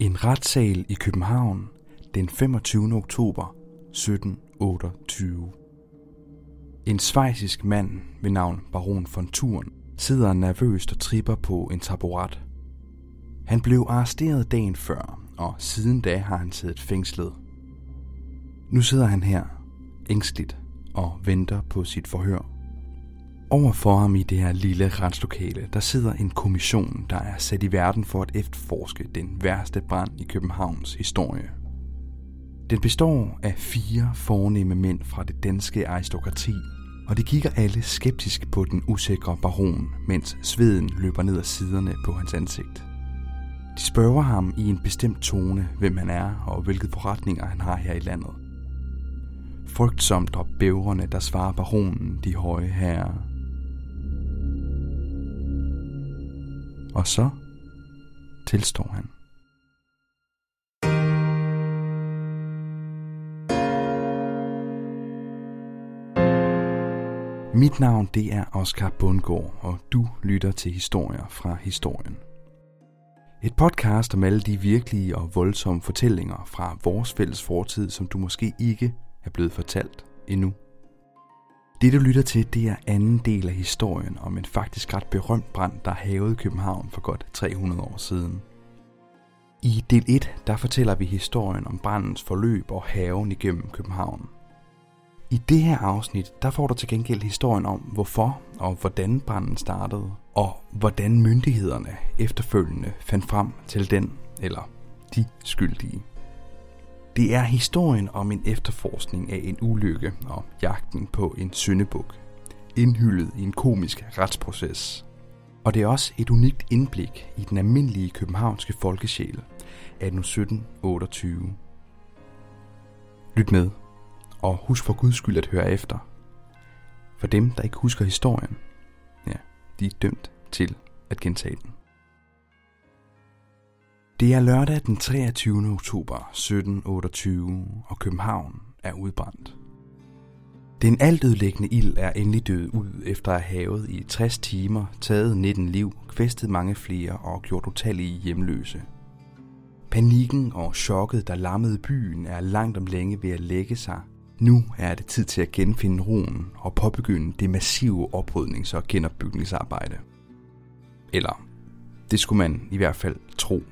En retssal i København den 25. oktober 1728. En svejsisk mand ved navn Baron von Thurn sidder nervøst og tripper på en taburet. Han blev arresteret dagen før, og siden da har han siddet fængslet. Nu sidder han her, ængstligt, og venter på sit forhør. Overfor ham i det her lille retslokale, der sidder en kommission, der er sat i verden for at efterforske den værste brand i Københavns historie. Den består af fire fornemme mænd fra det danske aristokrati, og de kigger alle skeptisk på den usikre baron, mens sveden løber ned ad siderne på hans ansigt. De spørger ham i en bestemt tone, hvem han er og hvilke forretninger han har her i landet. Frygtsomt og bævrende, der svarer baronen de høje herrer. Og så tilstår han. Mit navn det er Oscar Bundgaard, og du lytter til historier fra historien. Et podcast om alle de virkelige og voldsomme fortællinger fra vores fælles fortid, som du måske ikke er blevet fortalt endnu. Det du lytter til, det er anden del af historien om en faktisk ret berømt brand, der havede København for godt 300 år siden. I del 1, der fortæller vi historien om brandens forløb og haven igennem København. I det her afsnit, der får du til gengæld historien om, hvorfor og hvordan branden startede, og hvordan myndighederne efterfølgende fandt frem til den eller de skyldige. Det er historien om en efterforskning af en ulykke og jagten på en syndebuk, indhyllet i en komisk retsproces. Og det er også et unikt indblik i den almindelige københavnske folkesjæl af 1728. Lyt med, og husk for guds skyld at høre efter. For dem, der ikke husker historien, ja, de er dømt til at gentage den. Det er lørdag den 23. oktober 1728, og København er udbrændt. Den altødelæggende ild er endelig død ud efter at have havet i 60 timer, taget 19 liv, kvæstet mange flere og gjort utallige hjemløse. Panikken og chokket, der lammede byen, er langt om længe ved at lægge sig. Nu er det tid til at genfinde roen og påbegynde det massive oprydnings- og genopbygningsarbejde. Eller, det skulle man i hvert fald tro.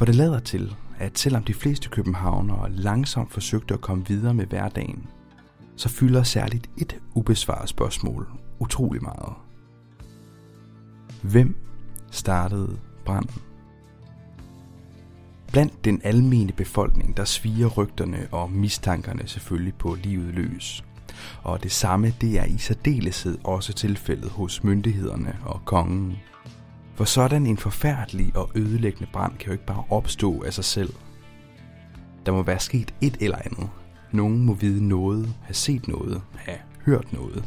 For det lader til, at selvom de fleste københavnere langsomt forsøgte at komme videre med hverdagen, så fylder særligt et ubesvaret spørgsmål utrolig meget. Hvem startede branden? Blandt den almene befolkning, der sviger rygterne og mistankerne selvfølgelig på livet løs. Og det samme, det er i særdeleshed også tilfældet hos myndighederne og kongen. For sådan en forfærdelig og ødelæggende brand kan jo ikke bare opstå af sig selv. Der må være sket et eller andet. Nogen må vide noget, have set noget, have hørt noget.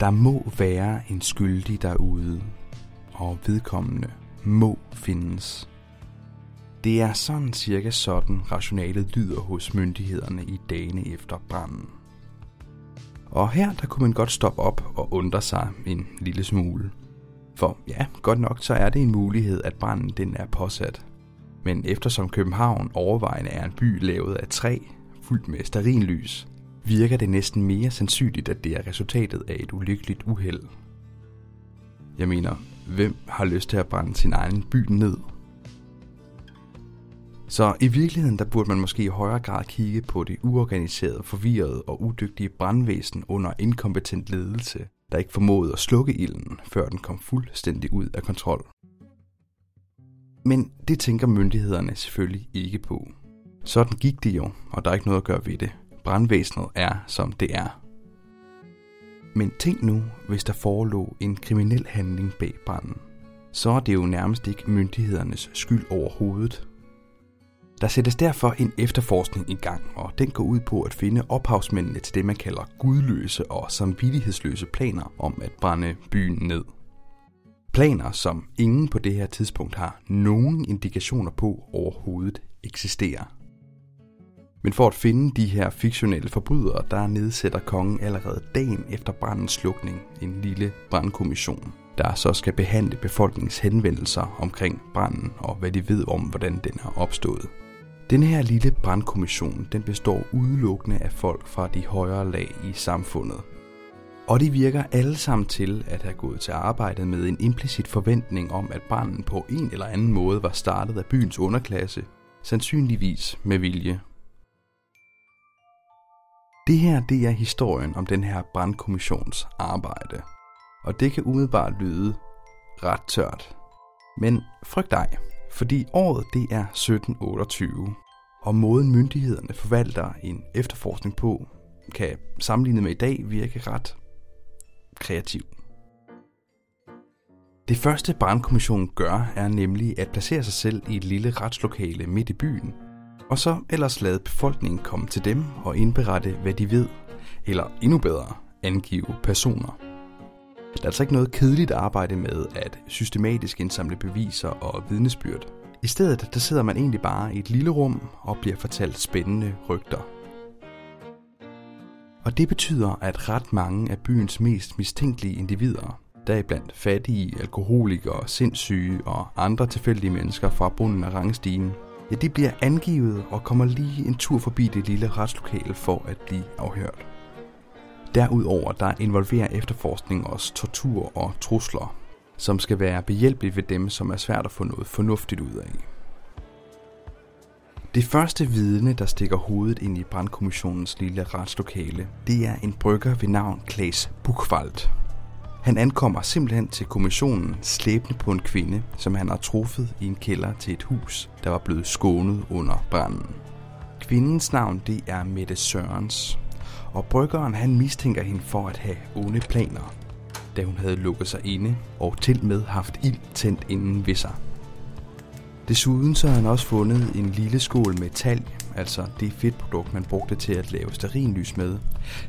Der må være en skyldig derude, og vedkommende må findes. Det er sådan cirka sådan rationalet lyder hos myndighederne i dagene efter branden. Og her der kunne man godt stoppe op og undre sig en lille smule. For ja, godt nok så er det en mulighed, at branden den er påsat. Men eftersom København overvejende er en by lavet af træ, fuldt med starinlys, virker det næsten mere sandsynligt, at det er resultatet af et ulykkeligt uheld. Jeg mener, hvem har lyst til at brænde sin egen by ned? Så i virkeligheden der burde man måske i højere grad kigge på det uorganiserede, forvirrede og udygtige brandvæsen under inkompetent ledelse, der ikke formåede at slukke ilden, før den kom fuldstændig ud af kontrol. Men det tænker myndighederne selvfølgelig ikke på. Sådan gik det jo, og der er ikke noget at gøre ved det. Brandvæsenet er, som det er. Men tænk nu, hvis der forelå en kriminel handling bag branden. Så er det jo nærmest ikke myndighedernes skyld overhovedet. Der sættes derfor en efterforskning i gang, og den går ud på at finde ophavsmændene til det, man kalder gudløse og samvittighedsløse planer om at brænde byen ned. Planer, som ingen på det her tidspunkt har nogen indikationer på overhovedet eksisterer. Men for at finde de her fiktionelle forbrydere, der nedsætter kongen allerede dagen efter brandens slukning en lille brandkommission, der så skal behandle befolkningens henvendelser omkring branden og hvad de ved om, hvordan den er opstået. Den her lille brandkommission den består udelukkende af folk fra de højere lag i samfundet. Og de virker alle sammen til at have gået til arbejdet med en implicit forventning om, at branden på en eller anden måde var startet af byens underklasse, sandsynligvis med vilje. Det her det er historien om den her brandkommissions arbejde. Og det kan umiddelbart lyde ret tørt. Men frygt dig, fordi året det er 1728, og måden myndighederne forvalter en efterforskning på, kan sammenlignet med i dag virke ret kreativ. Det første brandkommissionen gør, er nemlig at placere sig selv i et lille retslokale midt i byen, og så ellers lade befolkningen komme til dem og indberette, hvad de ved, eller endnu bedre, angive personer. Der er altså ikke noget kedeligt arbejde med at systematisk indsamle beviser og vidnesbyrd. I stedet der sidder man egentlig bare i et lille rum og bliver fortalt spændende rygter. Og det betyder, at ret mange af byens mest mistænkelige individer, deriblandt fattige, alkoholikere, sindssyge og andre tilfældige mennesker fra bunden af rangstigen, ja, de bliver angivet og kommer lige en tur forbi det lille retslokale for at blive afhørt. Derudover der involverer efterforskningen også tortur og trusler, som skal være behjælpelige ved dem, som er svært at få noget fornuftigt ud af. Det første vidne, der stikker hovedet ind i brandkommissionens lille retslokale, det er en brygger ved navn Klaas Buchwald. Han ankommer simpelthen til kommissionen slæbende på en kvinde, som han har truffet i en kælder til et hus, der var blevet skånet under branden. Kvindens navn det er Mette Sørens, og bryggeren han mistænker hende for at have onde planer, da hun havde lukket sig inde og til med haft ild tændt inden ved sig. Desuden så har han også fundet en lille skål med talg, altså det fedtprodukt, man brugte til at lave sterinlys med,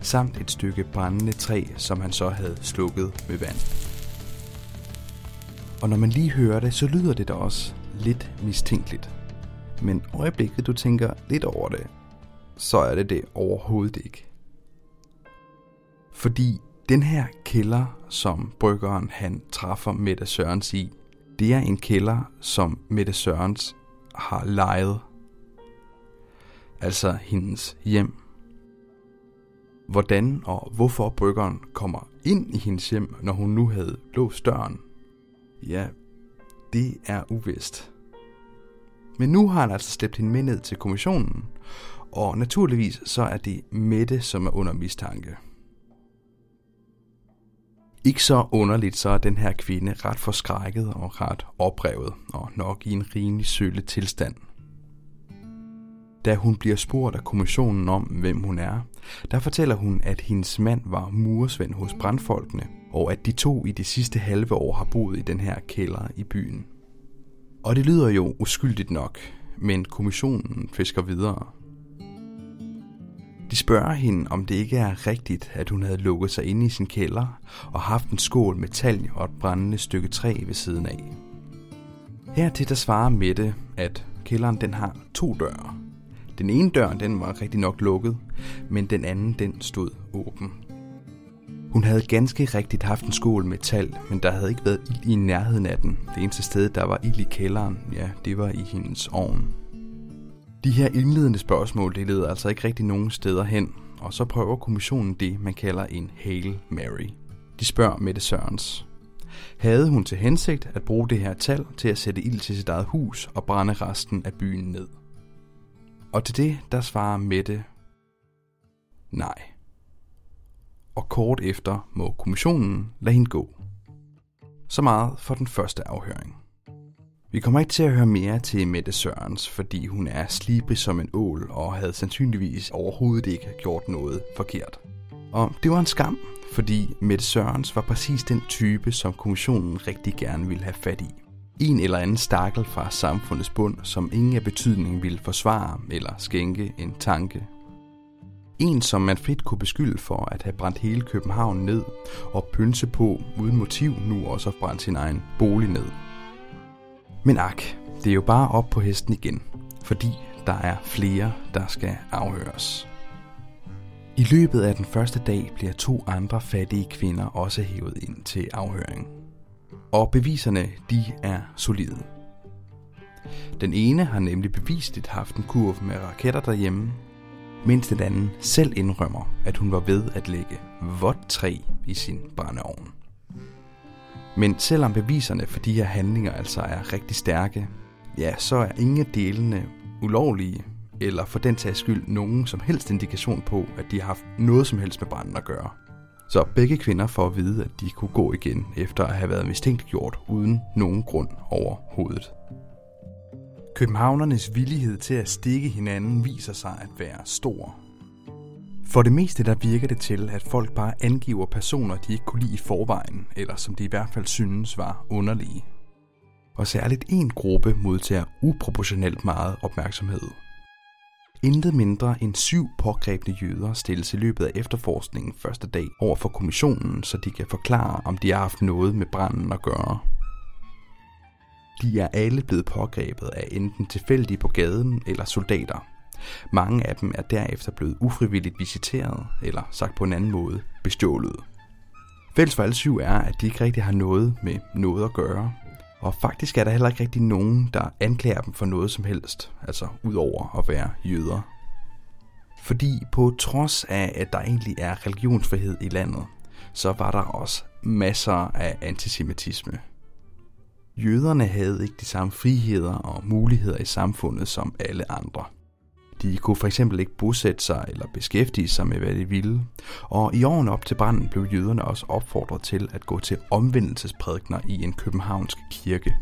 samt et stykke brændende træ, som han så havde slukket med vand. Og når man lige hører det, så lyder det da også lidt mistænkeligt. Men øjeblikket du tænker lidt over det, så er det det overhovedet ikke. Fordi den her kælder, som bryggeren han træffer Mette Sørens i, det er en kælder, som Mette Sørens har lejet. Altså hendes hjem. Hvordan og hvorfor bryggeren kommer ind i hendes hjem, når hun nu havde låst døren, ja, det er uvist. Men nu har han altså slæbt hende med ned til kommissionen, og naturligvis så er det Mette, som er under mistanke. Ikke så underligt, så er den her kvinde ret forskrækket og ret oprevet, og nok i en rimelig sølle tilstand. Da hun bliver spurgt af kommissionen om, hvem hun er, der fortæller hun, at hendes mand var muresvend hos brandfolkene, og at de to i de sidste halve år har boet i den her kælder i byen. Og det lyder jo uskyldigt nok, men kommissionen fisker videre – de spørger hende, om det ikke er rigtigt, at hun havde lukket sig inde i sin kælder og haft en skål med talg og et brændende stykke træ ved siden af. Hertil der svarer Mette, at kælderen den har to døre. Den ene dør den var rigtig nok lukket, men den anden den stod åben. Hun havde ganske rigtigt haft en skål med talg, men der havde ikke været ild i nærheden af den. Det eneste sted, der var ild i kælderen, ja, det var i hendes ovn. De her indledende spørgsmål, det leder altså ikke rigtig nogen steder hen, og så prøver kommissionen det, man kalder en Hail Mary. De spørger Mette Sørens. Havde hun til hensigt at bruge det her tal til at sætte ild til sit eget hus og brænde resten af byen ned? Og til det, der svarer Mette nej. Og kort efter må kommissionen lade hende gå. Så meget for den første afhøring. Vi kommer ikke til at høre mere til Mette Sørens, fordi hun er slibrig som en ål og havde sandsynligvis overhovedet ikke gjort noget forkert. Og det var en skam, fordi Mette Sørens var præcis den type, som kommissionen rigtig gerne ville have fat i. En eller anden stakkel fra samfundets bund, som ingen af betydning ville forsvare eller skænke en tanke. En, som man frit kunne beskylde for at have brændt hele København ned og pynse på uden motiv nu også at brænde sin egen bolig ned. Men ak, det er jo bare op på hesten igen, fordi der er flere, der skal afhøres. I løbet af den første dag bliver to andre fattige kvinder også hævet ind til afhøring. Og beviserne, de er solide. Den ene har nemlig bevisligt haft en kurv med raketter derhjemme, mens den anden selv indrømmer, at hun var ved at lægge vådt træ i sin brændeovn. Men selvom beviserne for de her handlinger altså er rigtig stærke, ja, så er ingen af delene ulovlige, eller for den tages skyld nogen som helst indikation på, at de har haft noget som helst med branden at gøre. Så begge kvinder får at vide, at de kunne gå igen efter at have været mistænkeliggjort uden nogen grund overhovedet. Københavnernes villighed til at stikke hinanden viser sig at være stor. For det meste der virker det til, at folk bare angiver personer, de ikke kunne lide i forvejen, eller som de i hvert fald synes var underlige. Og særligt en gruppe modtager uproportionelt meget opmærksomhed. Intet mindre end syv pågrebne jøder stilles i løbet af efterforskningen første dag over for kommissionen, så de kan forklare, om de har haft noget med branden at gøre. De er alle blevet pågrebet af enten tilfældige på gaden eller soldater. Mange af dem er derefter blevet ufrivilligt visiteret, eller sagt på en anden måde, bestjålet. Fælles for alle syv er, at de ikke rigtig har noget med noget at gøre, og faktisk er der heller ikke rigtig nogen, der anklager dem for noget som helst, altså udover at være jøder. Fordi på trods af, at der egentlig er religionsfrihed i landet, så var der også masser af antisemitisme. Jøderne havde ikke de samme friheder og muligheder i samfundet som alle andre. De kunne for eksempel ikke bosætte sig eller beskæftige sig med, hvad de ville. Og i årene op til branden blev jøderne også opfordret til at gå til omvendelsesprædikner i en københavnsk kirke.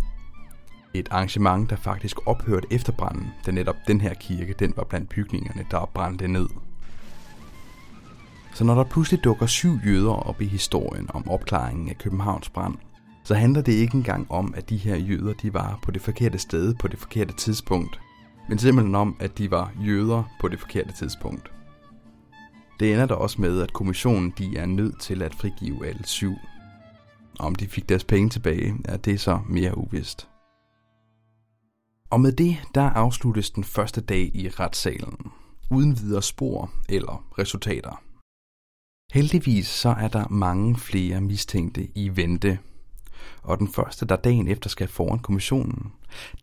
Et arrangement, der faktisk ophørte efter branden, da netop den her kirke den var blandt bygningerne, der brændte ned. Så når der pludselig dukker syv jøder op i historien om opklaringen af Københavns brand, så handler det ikke engang om, at de her jøder de var på det forkerte sted på det forkerte tidspunkt, men simpelthen om, at de var jøder på det forkerte tidspunkt. Det ender der også med, at kommissionen de er nødt til at frigive alle syv. Om de fik deres penge tilbage, er det så mere uvist. Og med det, der afsluttes den første dag i retssalen, uden videre spor eller resultater. Heldigvis så er der mange flere mistænkte i vente og den første, der dagen efter skal foran kommissionen,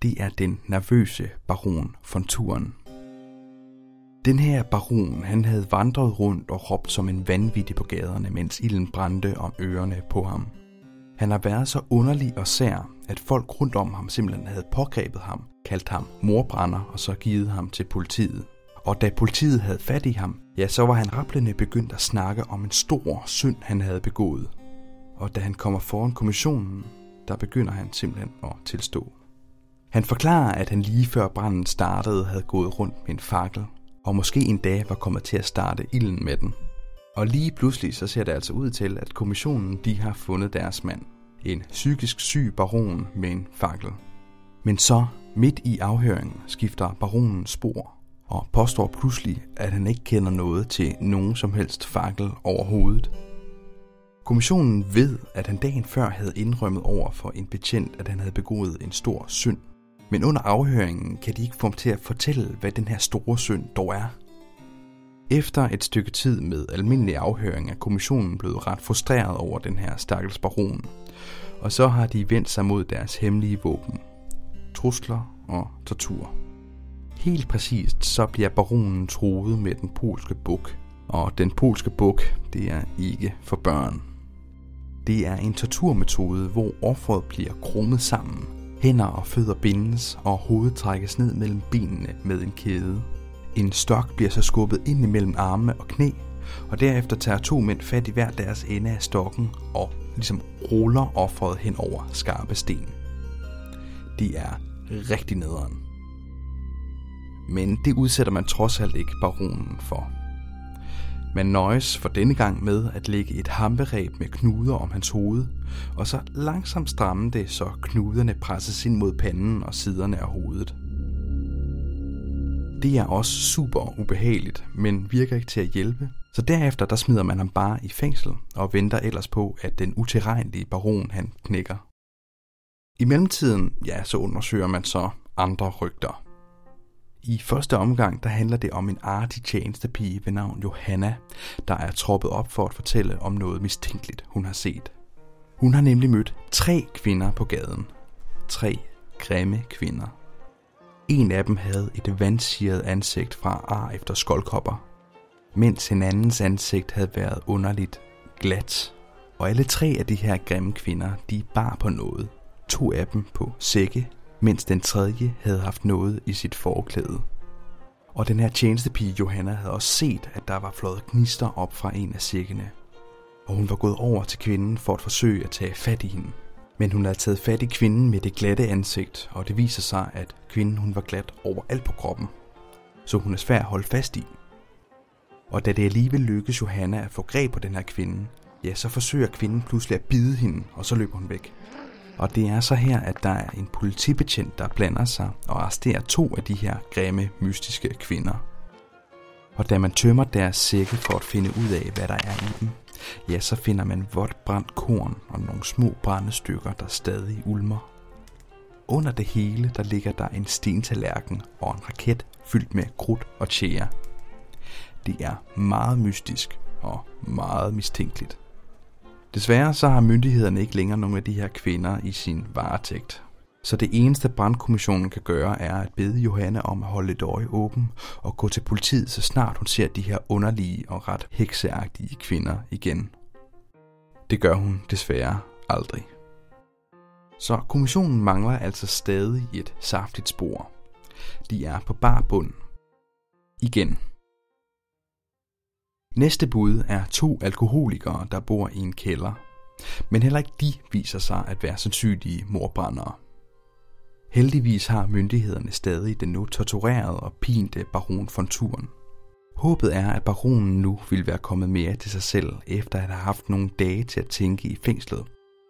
det er den nervøse baron von Turen. Den her baron, han havde vandret rundt og råbt som en vanvittig på gaderne, mens ilden brændte om ørerne på ham. Han har været så underlig og sær, at folk rundt om ham simpelthen havde pågrebet ham, kaldt ham morbrænder og så givet ham til politiet. Og da politiet havde fat i ham, ja, så var han rablende begyndt at snakke om en stor synd, han havde begået og da han kommer foran kommissionen, der begynder han simpelthen at tilstå. Han forklarer, at han lige før branden startede havde gået rundt med en fakkel, og måske en dag var kommet til at starte ilden med den. Og lige pludselig så ser det altså ud til, at kommissionen de har fundet deres mand. En psykisk syg baron med en fakkel. Men så, midt i afhøringen, skifter baronen spor og påstår pludselig, at han ikke kender noget til nogen som helst fakkel overhovedet. Kommissionen ved, at han dagen før havde indrømmet over for en betjent, at han havde begået en stor synd. Men under afhøringen kan de ikke få ham til at fortælle, hvad den her store synd dog er. Efter et stykke tid med almindelig afhøring er kommissionen blevet ret frustreret over den her stakkels baron. Og så har de vendt sig mod deres hemmelige våben. Trusler og tortur. Helt præcist så bliver baronen truet med den polske buk. Og den polske buk, det er ikke for børn. Det er en torturmetode, hvor offeret bliver krummet sammen. Hænder og fødder bindes, og hovedet trækkes ned mellem benene med en kæde. En stok bliver så skubbet ind imellem arme og knæ, og derefter tager to mænd fat i hver deres ende af stokken og ligesom ruller offeret hen over skarpe sten. De er rigtig nederen. Men det udsætter man trods alt ikke baronen for. Man nøjes for denne gang med at lægge et hamperæb med knuder om hans hoved, og så langsomt stramme det, så knuderne presses ind mod panden og siderne af hovedet. Det er også super ubehageligt, men virker ikke til at hjælpe, så derefter der smider man ham bare i fængsel og venter ellers på, at den utilregnelige baron han knækker. I mellemtiden, ja, så undersøger man så andre rygter. I første omgang der handler det om en artig tjenestepige ved navn Johanna, der er troppet op for at fortælle om noget mistænkeligt, hun har set. Hun har nemlig mødt tre kvinder på gaden. Tre grimme kvinder. En af dem havde et vandsiret ansigt fra ar efter skoldkopper, mens en andens ansigt havde været underligt glat. Og alle tre af de her grimme kvinder, de bar på noget. To af dem på sække, mens den tredje havde haft noget i sit forklæde. Og den her tjenestepige Johanna havde også set, at der var flået gnister op fra en af cirkene. Og hun var gået over til kvinden for at forsøge at tage fat i hende. Men hun havde taget fat i kvinden med det glatte ansigt, og det viser sig, at kvinden hun var glat overalt på kroppen. Så hun er svær at holde fast i. Og da det alligevel lykkes Johanna at få greb på den her kvinde, ja, så forsøger kvinden pludselig at bide hende, og så løber hun væk. Og det er så her, at der er en politibetjent, der blander sig og altså, arresterer to af de her grimme, mystiske kvinder. Og da man tømmer deres sække for at finde ud af, hvad der er i dem, ja, så finder man vådt brændt korn og nogle små brændestykker, der stadig ulmer. Under det hele, der ligger der en stentallerken og en raket fyldt med krudt og tjære. Det er meget mystisk og meget mistænkeligt. Desværre så har myndighederne ikke længere nogen af de her kvinder i sin varetægt. Så det eneste brandkommissionen kan gøre er at bede Johanne om at holde et øje åben og gå til politiet, så snart hun ser de her underlige og ret hekseagtige kvinder igen. Det gør hun desværre aldrig. Så kommissionen mangler altså stadig et saftigt spor. De er på bar bund. Igen. Næste bud er to alkoholikere, der bor i en kælder. Men heller ikke de viser sig at være sandsynlige morbrændere. Heldigvis har myndighederne stadig den nu torturerede og pinte baron von Turen. Håbet er, at baronen nu vil være kommet mere til sig selv, efter at have haft nogle dage til at tænke i fængslet,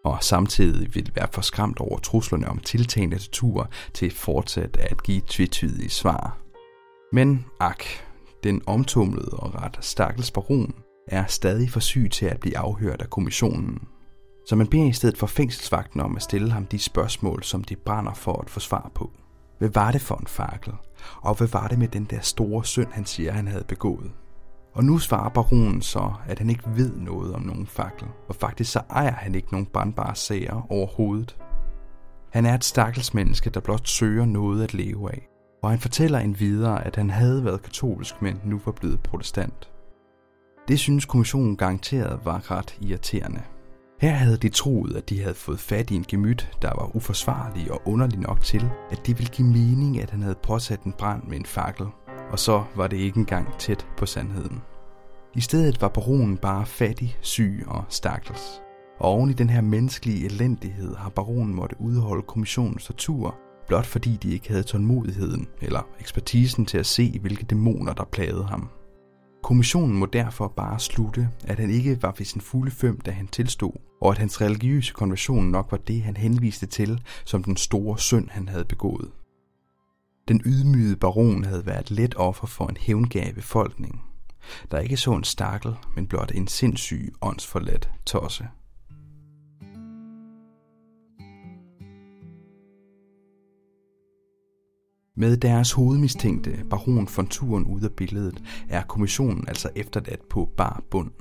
og samtidig vil være forskræmt over truslerne om tiltagende tortur til fortsat at give tvetydige svar. Men ak, den omtumlede og ret stakkels baron er stadig for syg til at blive afhørt af kommissionen. Så man beder i stedet for fængselsvagten om at stille ham de spørgsmål, som de brænder for at få svar på. Hvad var det for en fakkel? Og hvad var det med den der store synd, han siger, han havde begået? Og nu svarer baronen så, at han ikke ved noget om nogen fakkel, og faktisk så ejer han ikke nogen brandbare sager overhovedet. Han er et stakkels menneske, der blot søger noget at leve af, og han fortæller en videre, at han havde været katolsk, men nu var blevet protestant. Det synes kommissionen garanteret var ret irriterende. Her havde de troet, at de havde fået fat i en gemyt, der var uforsvarlig og underlig nok til, at det ville give mening, at han havde påsat en brand med en fakkel. Og så var det ikke engang tæt på sandheden. I stedet var baronen bare fattig, syg og stakkels. Og oven i den her menneskelige elendighed har baronen måtte udholde kommissionens tortur, blot fordi de ikke havde tålmodigheden eller ekspertisen til at se, hvilke dæmoner der plagede ham. Kommissionen må derfor bare slutte, at han ikke var ved sin fulde fem, da han tilstod, og at hans religiøse konversion nok var det, han henviste til som den store synd, han havde begået. Den ydmygede baron havde været let offer for en hævngave befolkning, der ikke så en stakkel, men blot en sindssyg, åndsforladt tosse. Med deres hovedmistænkte, baron von Turen, ude af billedet, er kommissionen altså efterladt på bar bund.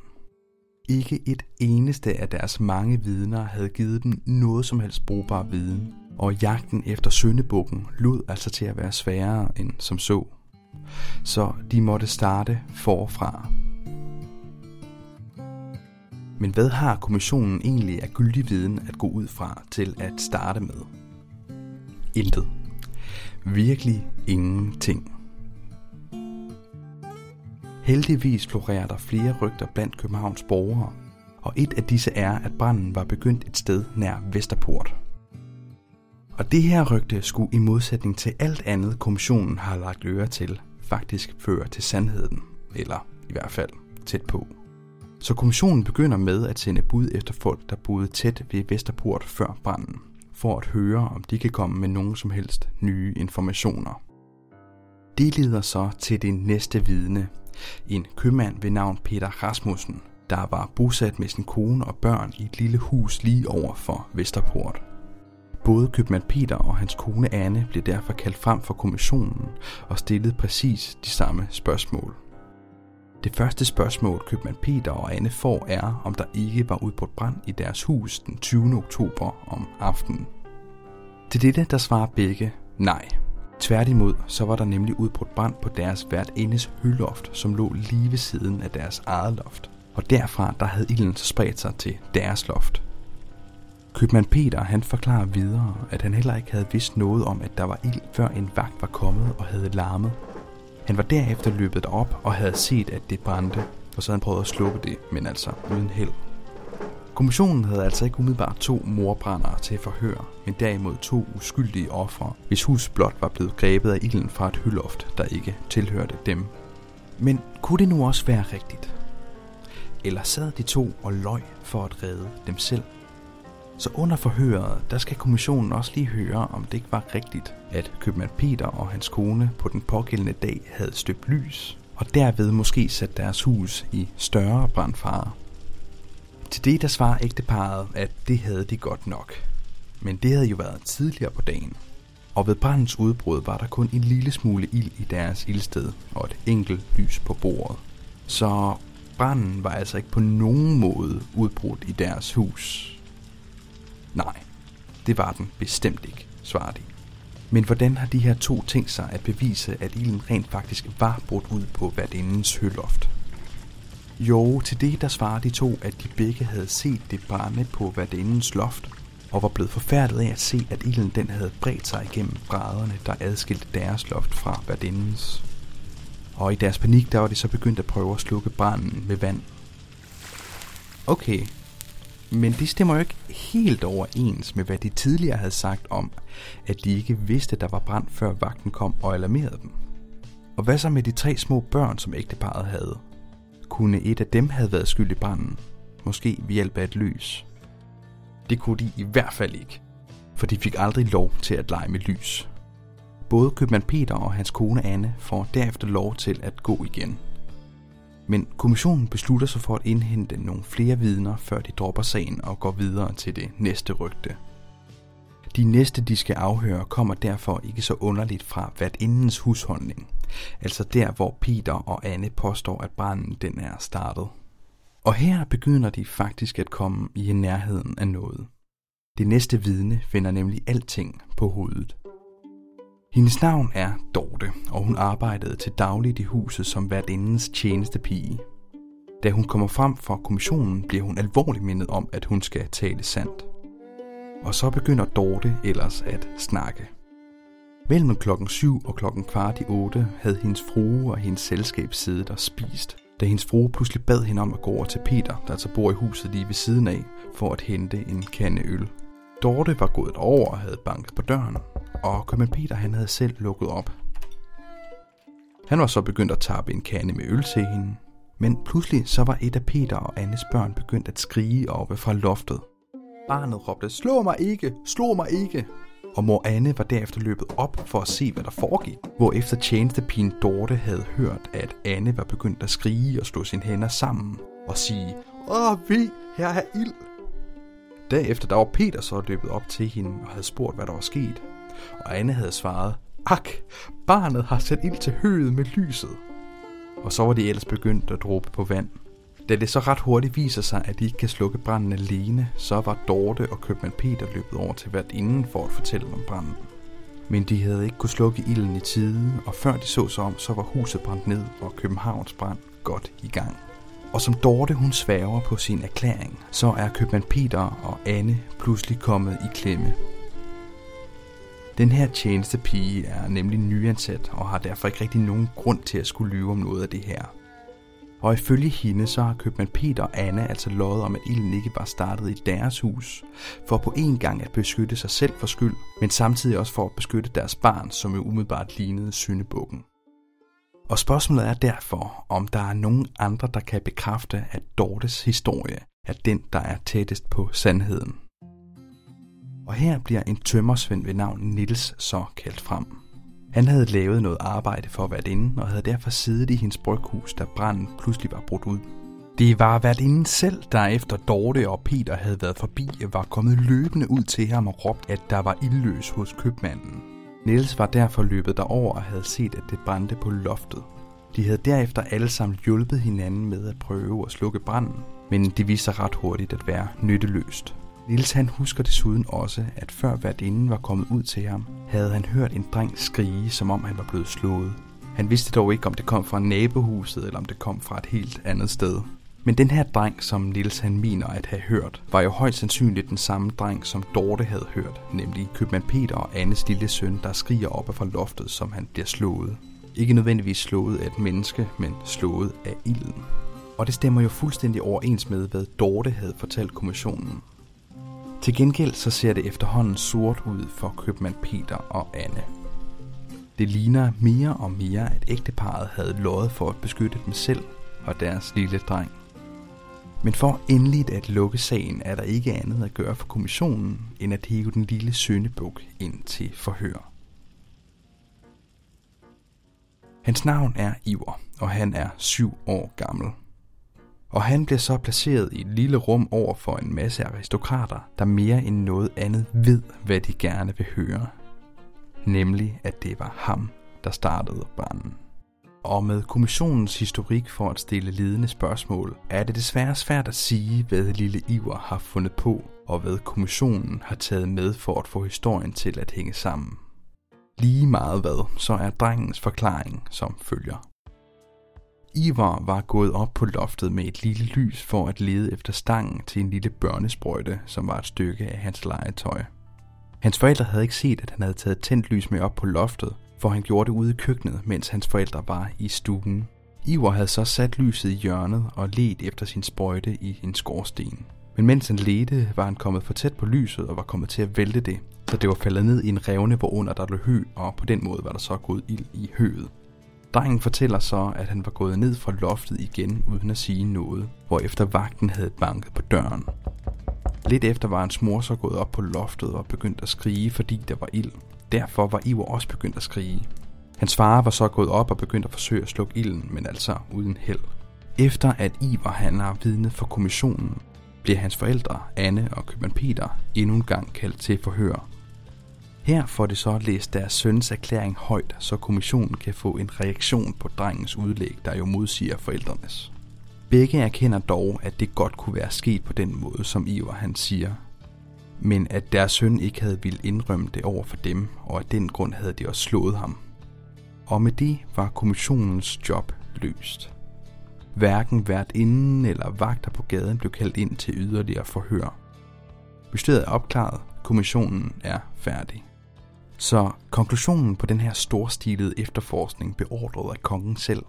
Ikke et eneste af deres mange vidner havde givet dem noget som helst brugbar viden, og jagten efter søndebukken lod altså til at være sværere end som så. Så de måtte starte forfra. Men hvad har kommissionen egentlig af gyldig viden at gå ud fra til at starte med? Intet. Virkelig ingenting. Heldigvis florerer der flere rygter blandt Københavns borgere, og et af disse er, at branden var begyndt et sted nær Vesterport. Og det her rygte skulle i modsætning til alt andet kommissionen har lagt øre til, faktisk føre til sandheden, eller i hvert fald tæt på. Så kommissionen begynder med at sende bud efter folk, der boede tæt ved Vesterport før branden for at høre, om de kan komme med nogen som helst nye informationer. Det leder så til det næste vidne, en købmand ved navn Peter Rasmussen, der var bosat med sin kone og børn i et lille hus lige over for Vesterport. Både købmand Peter og hans kone Anne blev derfor kaldt frem for kommissionen og stillet præcis de samme spørgsmål. Det første spørgsmål, købmand Peter og Anne får, er, om der ikke var udbrudt brand i deres hus den 20. oktober om aftenen. Til dette, der svarer begge nej. Tværtimod, så var der nemlig udbrudt brand på deres værtindes høloft, som lå lige ved siden af deres eget loft. Og derfra, der havde ilden så spredt sig til deres loft. Købmand Peter han forklarer videre, at han heller ikke havde vidst noget om, at der var ild, før en vagt var kommet og havde larmet. Han var derefter løbet op og havde set, at det brændte, og så havde han prøvet at slukke det, men altså uden held. Kommissionen havde altså ikke umiddelbart to morbrændere til forhør, men derimod to uskyldige ofre, hvis hus blot var blevet grebet af ilden fra et hylloft, der ikke tilhørte dem. Men kunne det nu også være rigtigt? Eller sad de to og løj for at redde dem selv? Så under forhøret, der skal kommissionen også lige høre, om det ikke var rigtigt, at købmand Peter og hans kone på den pågældende dag havde støbt lys, og derved måske sat deres hus i større brandfare. Til det der svarer ægteparet, at det havde de godt nok. Men det havde jo været tidligere på dagen. Og ved brandens udbrud var der kun en lille smule ild i deres ildsted og et enkelt lys på bordet. Så branden var altså ikke på nogen måde udbrudt i deres hus. Nej, det var den bestemt ikke, svarer de. Men hvordan har de her to tænkt sig at bevise, at ilden rent faktisk var brudt ud på værtindens høloft? Jo, til det der svarer de to, at de begge havde set det brænde på værtindens loft, og var blevet forfærdet af at se, at ilden den havde bredt sig igennem brædderne, der adskilte deres loft fra værtindens. Og i deres panik, der var de så begyndt at prøve at slukke branden med vand. Okay, men det stemmer jo ikke helt overens med, hvad de tidligere havde sagt om, at de ikke vidste, der var brand, før vagten kom og alarmerede dem. Og hvad så med de tre små børn, som ægteparret havde? Kunne et af dem have været skyld i branden? Måske ved hjælp af et lys? Det kunne de i hvert fald ikke, for de fik aldrig lov til at lege med lys. Både købmand Peter og hans kone Anne får derefter lov til at gå igen – men kommissionen beslutter sig for at indhente nogle flere vidner, før de dropper sagen og går videre til det næste rygte. De næste, de skal afhøre, kommer derfor ikke så underligt fra indens husholdning, altså der, hvor Peter og Anne påstår, at branden den er startet. Og her begynder de faktisk at komme i nærheden af noget. Det næste vidne finder nemlig alting på hovedet. Hendes navn er Dorte, og hun arbejdede til dagligt i huset som værtindens tjenestepige. Da hun kommer frem for kommissionen, bliver hun alvorligt mindet om, at hun skal tale sandt. Og så begynder Dorte ellers at snakke. Mellem klokken 7 og klokken kvart i 8 havde hendes frue og hendes selskab siddet og spist, da hendes frue pludselig bad hende om at gå over til Peter, der altså bor i huset lige ved siden af, for at hente en kande øl. Dorte var gået over og havde banket på døren, og købmand Peter han havde selv lukket op. Han var så begyndt at tappe en kande med øl til hende, men pludselig så var et af Peter og Annes børn begyndt at skrige oppe fra loftet. Barnet råbte, slå mig ikke, slå mig ikke. Og mor Anne var derefter løbet op for at se, hvad der foregik. Hvor efter tjenestepigen Dorte havde hørt, at Anne var begyndt at skrige og slå sine hænder sammen og sige, Åh, vi, her er ild. Derefter der var Peter så løbet op til hende og havde spurgt, hvad der var sket og Anne havde svaret, Ak, barnet har sat ild til høet med lyset. Og så var de ellers begyndt at dråbe på vand. Da det så ret hurtigt viser sig, at de ikke kan slukke branden alene, så var Dorte og købmand Peter løbet over til hvert inden for at fortælle om branden. Men de havde ikke kunne slukke ilden i tide, og før de så sig om, så var huset brændt ned, og Københavns brand godt i gang. Og som Dorte hun sværger på sin erklæring, så er købmand Peter og Anne pludselig kommet i klemme den her tjenestepige er nemlig nyansat og har derfor ikke rigtig nogen grund til at skulle lyve om noget af det her. Og ifølge hende så har købmand Peter og Anna altså lovet om, at ilden ikke var startet i deres hus, for på en gang at beskytte sig selv for skyld, men samtidig også for at beskytte deres barn, som jo umiddelbart lignede syndebukken. Og spørgsmålet er derfor, om der er nogen andre, der kan bekræfte, at Dortes historie er den, der er tættest på sandheden. Og her bliver en tømmersvend ved navn Nils så kaldt frem. Han havde lavet noget arbejde for at inde, og havde derfor siddet i hendes bryghus, da branden pludselig var brudt ud. Det var været inden selv, der efter Dorte og Peter havde været forbi, var kommet løbende ud til ham og råbt, at der var ildløs hos købmanden. Niels var derfor løbet derover og havde set, at det brændte på loftet. De havde derefter alle sammen hjulpet hinanden med at prøve at slukke branden, men det viste sig ret hurtigt at være nytteløst. Nils han husker desuden også, at før værtinden var kommet ud til ham, havde han hørt en dreng skrige, som om han var blevet slået. Han vidste dog ikke, om det kom fra nabohuset, eller om det kom fra et helt andet sted. Men den her dreng, som Nils han mener at have hørt, var jo højst sandsynligt den samme dreng, som Dorte havde hørt, nemlig købmand Peter og Annes lille søn, der skriger op fra loftet, som han bliver slået. Ikke nødvendigvis slået af et menneske, men slået af ilden. Og det stemmer jo fuldstændig overens med, hvad Dorte havde fortalt kommissionen. Til gengæld så ser det efterhånden sort ud for købmand Peter og Anne. Det ligner mere og mere, at ægteparet havde lovet for at beskytte dem selv og deres lille dreng. Men for endeligt at lukke sagen, er der ikke andet at gøre for kommissionen, end at hive den lille søndebuk ind til forhør. Hans navn er Iver, og han er syv år gammel. Og han bliver så placeret i et lille rum over for en masse aristokrater, der mere end noget andet ved, hvad de gerne vil høre. Nemlig, at det var ham, der startede branden. Og med kommissionens historik for at stille ledende spørgsmål, er det desværre svært at sige, hvad lille Iver har fundet på, og hvad kommissionen har taget med for at få historien til at hænge sammen. Lige meget hvad, så er drengens forklaring som følger. Ivar var gået op på loftet med et lille lys for at lede efter stangen til en lille børnesprøjte, som var et stykke af hans legetøj. Hans forældre havde ikke set, at han havde taget tændt lys med op på loftet, for han gjorde det ude i køkkenet, mens hans forældre var i stuen. Ivar havde så sat lyset i hjørnet og let efter sin sprøjte i en skorsten. Men mens han ledte, var han kommet for tæt på lyset og var kommet til at vælte det, så det var faldet ned i en revne, hvorunder der lå hø, og på den måde var der så gået ild i høet. Drengen fortæller så, at han var gået ned fra loftet igen uden at sige noget, efter vagten havde banket på døren. Lidt efter var hans mor så gået op på loftet og begyndt at skrige, fordi der var ild. Derfor var Iver også begyndt at skrige. Hans far var så gået op og begyndt at forsøge at slukke ilden, men altså uden held. Efter at Iver han har vidnet for kommissionen, bliver hans forældre, Anne og købmand Peter, endnu en gang kaldt til forhør. Her får det så læst deres søns erklæring højt, så kommissionen kan få en reaktion på drengens udlæg, der jo modsiger forældrenes. Begge erkender dog, at det godt kunne være sket på den måde, som Ivar han siger, men at deres søn ikke havde ville indrømme det over for dem, og af den grund havde de også slået ham. Og med det var kommissionens job løst. Hverken vært inden eller vagter på gaden blev kaldt ind til yderligere forhør. Mysteriet er opklaret, kommissionen er færdig. Så konklusionen på den her storstilede efterforskning beordret af kongen selv.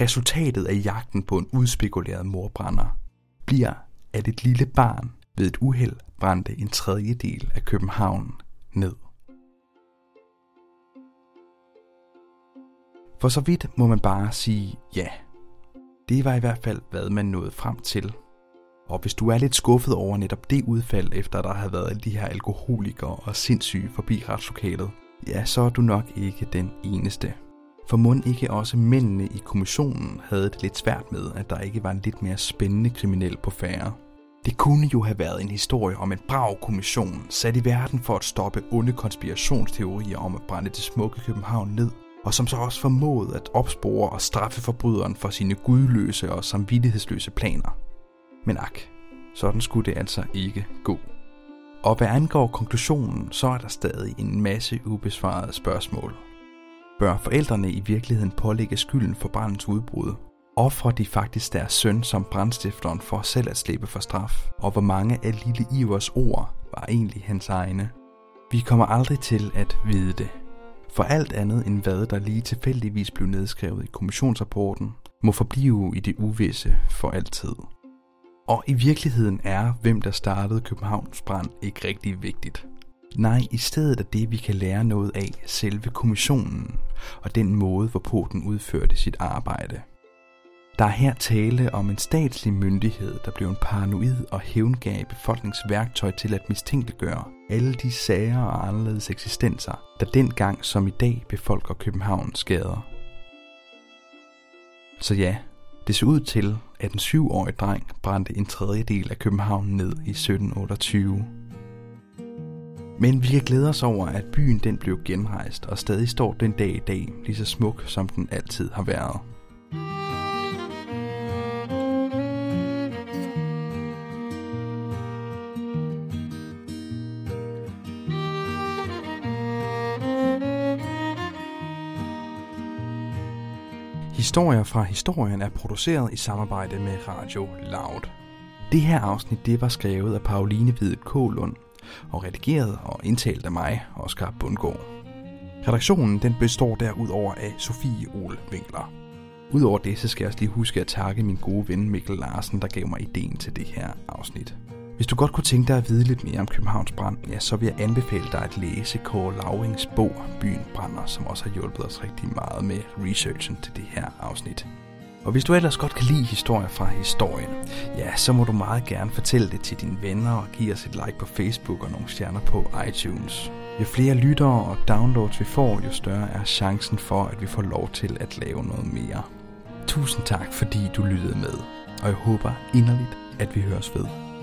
Resultatet af jagten på en udspekuleret morbrænder bliver, at et lille barn ved et uheld brændte en tredjedel af København ned. For så vidt må man bare sige ja. Det var i hvert fald, hvad man nåede frem til. Og hvis du er lidt skuffet over netop det udfald, efter der har været alle de her alkoholikere og sindssyge forbi retslokalet, ja, så er du nok ikke den eneste. For mund ikke også mændene i kommissionen havde det lidt svært med, at der ikke var en lidt mere spændende kriminel på færre. Det kunne jo have været en historie om en brav kommission, sat i verden for at stoppe onde konspirationsteorier om at brænde det smukke København ned, og som så også formåede at opspore og straffe forbryderen for sine gudløse og samvittighedsløse planer. Men ak, sådan skulle det altså ikke gå. Og hvad angår konklusionen, så er der stadig en masse ubesvarede spørgsmål. Bør forældrene i virkeligheden pålægge skylden for brandens udbrud? Offrer de faktisk deres søn som brandstifteren for selv at slippe for straf? Og hvor mange af lille Ivers ord var egentlig hans egne? Vi kommer aldrig til at vide det. For alt andet end hvad der lige tilfældigvis blev nedskrevet i kommissionsrapporten, må forblive i det uvisse for altid. Og i virkeligheden er, hvem der startede Københavns brand ikke rigtig vigtigt. Nej, i stedet er det, vi kan lære noget af selve kommissionen og den måde, hvorpå den udførte sit arbejde. Der er her tale om en statslig myndighed, der blev en paranoid og hævngav befolkningsværktøj til at mistænkeliggøre alle de sager og anderledes eksistenser, der dengang som i dag befolker Københavns gader. Så ja, det så ud til, at en syvårig dreng brændte en tredjedel af København ned i 1728. Men vi kan glæde os over, at byen den blev genrejst og stadig står den dag i dag lige så smuk, som den altid har været. Historier fra historien er produceret i samarbejde med Radio Loud. Det her afsnit det var skrevet af Pauline Hvidet Kålund og redigeret og indtalt af mig, Oscar Bundgaard. Redaktionen den består derudover af Sofie Ole Winkler. Udover det, så skal jeg også lige huske at takke min gode ven Mikkel Larsen, der gav mig ideen til det her afsnit. Hvis du godt kunne tænke dig at vide lidt mere om Københavns brand, ja, så vil jeg anbefale dig at læse Kåre Laurings bog Byen brænder, som også har hjulpet os rigtig meget med researchen til det her afsnit. Og hvis du ellers godt kan lide historier fra historien, ja, så må du meget gerne fortælle det til dine venner og give os et like på Facebook og nogle stjerner på iTunes. Jo flere lyttere og downloads vi får, jo større er chancen for, at vi får lov til at lave noget mere. Tusind tak, fordi du lyttede med, og jeg håber inderligt, at vi høres ved.